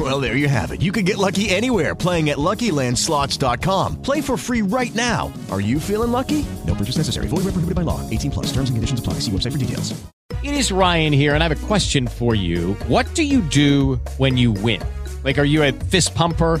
Well, there you have it. You can get lucky anywhere playing at LuckyLandSlots.com. Play for free right now. Are you feeling lucky? No purchase necessary. Void where prohibited by law. 18 plus. Terms and conditions apply. See website for details. It is Ryan here, and I have a question for you. What do you do when you win? Like, are you a fist pumper?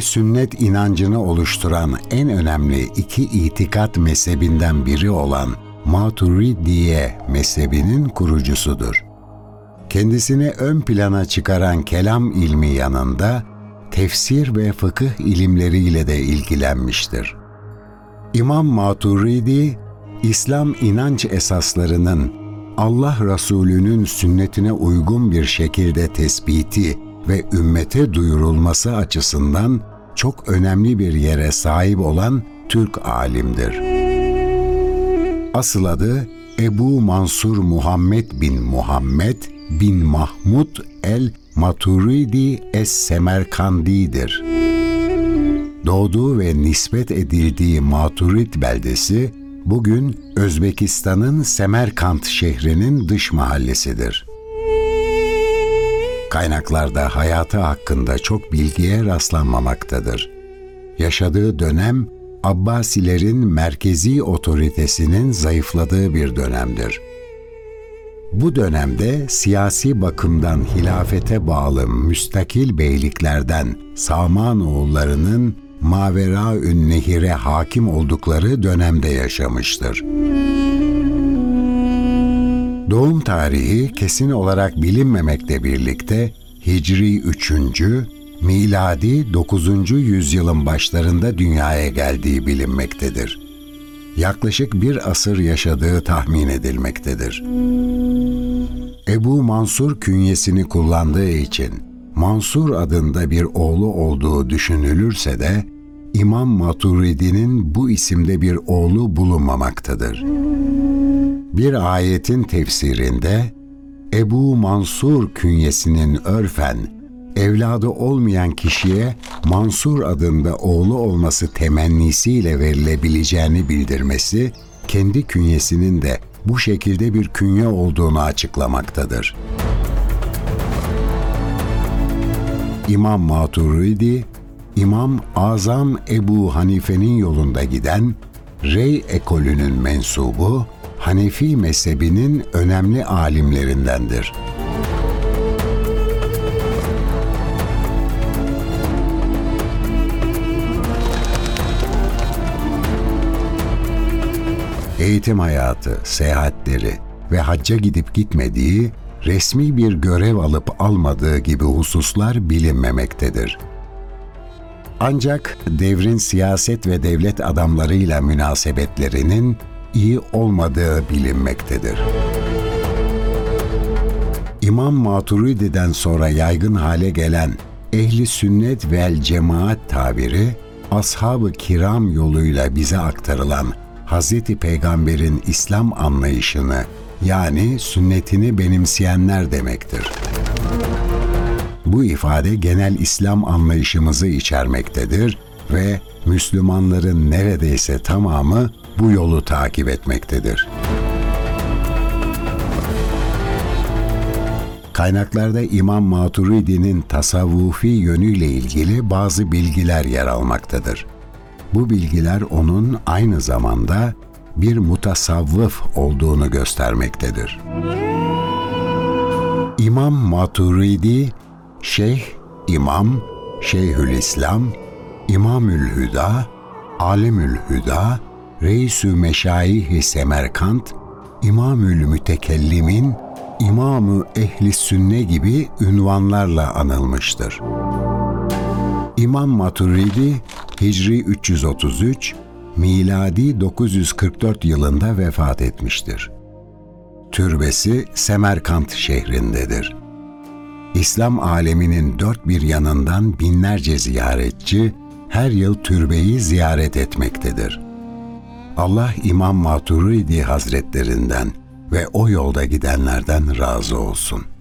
Sünnet inancını oluşturan en önemli iki itikat mezhebinden biri olan Maturidiye mezhebinin kurucusudur. Kendisini ön plana çıkaran kelam ilmi yanında tefsir ve fıkıh ilimleriyle de ilgilenmiştir. İmam Maturidi, İslam inanç esaslarının Allah Resulü'nün sünnetine uygun bir şekilde tespiti ve ümmete duyurulması açısından çok önemli bir yere sahip olan Türk alimdir. Asıl adı Ebu Mansur Muhammed bin Muhammed bin Mahmud el Maturidi es-Semerkandi'dir. Doğduğu ve nispet edildiği Maturid beldesi bugün Özbekistan'ın Semerkant şehrinin dış mahallesidir. Kaynaklarda hayatı hakkında çok bilgiye rastlanmamaktadır. Yaşadığı dönem Abbasilerin merkezi otoritesinin zayıfladığı bir dönemdir. Bu dönemde siyasi bakımdan hilafete bağlı müstakil beyliklerden Samanoğullarının Maveraün Nehir'e hakim oldukları dönemde yaşamıştır. Doğum tarihi kesin olarak bilinmemekle birlikte Hicri 3. miladi 9. yüzyılın başlarında dünyaya geldiği bilinmektedir. Yaklaşık bir asır yaşadığı tahmin edilmektedir. Ebu Mansur künyesini kullandığı için Mansur adında bir oğlu olduğu düşünülürse de İmam Maturidi'nin bu isimde bir oğlu bulunmamaktadır. Bir ayetin tefsirinde Ebu Mansur künyesinin örfen evladı olmayan kişiye Mansur adında oğlu olması temennisiyle verilebileceğini bildirmesi, kendi künyesinin de bu şekilde bir künye olduğunu açıklamaktadır. İmam Maturidi, İmam Azam Ebu Hanife'nin yolunda giden Rey ekolünün mensubu, Hanefi mezhebinin önemli alimlerindendir. Eğitim hayatı, seyahatleri ve hacca gidip gitmediği, resmi bir görev alıp almadığı gibi hususlar bilinmemektedir. Ancak devrin siyaset ve devlet adamlarıyla münasebetlerinin iyi olmadığı bilinmektedir. İmam Maturidi'den sonra yaygın hale gelen ehli sünnet vel cemaat tabiri, ashab-ı kiram yoluyla bize aktarılan Hz. Peygamber'in İslam anlayışını yani sünnetini benimseyenler demektir. Bu ifade genel İslam anlayışımızı içermektedir ve Müslümanların neredeyse tamamı bu yolu takip etmektedir. Kaynaklarda İmam Maturidi'nin tasavvufi yönüyle ilgili bazı bilgiler yer almaktadır. Bu bilgiler onun aynı zamanda bir mutasavvıf olduğunu göstermektedir. İmam Maturidi, Şeyh, İmam, Şeyhülislam, İmamül Hüda, Alimül Hüda, Reisü Meşayih-i Semerkant, İmamül Mütekellim'in İmamı Ehli Sünne gibi ünvanlarla anılmıştır. İmam Maturidi Hicri 333, miladi 944 yılında vefat etmiştir. Türbesi Semerkant şehrindedir. İslam aleminin dört bir yanından binlerce ziyaretçi her yıl türbeyi ziyaret etmektedir. Allah İmam Maturidi Hazretlerinden ve o yolda gidenlerden razı olsun.''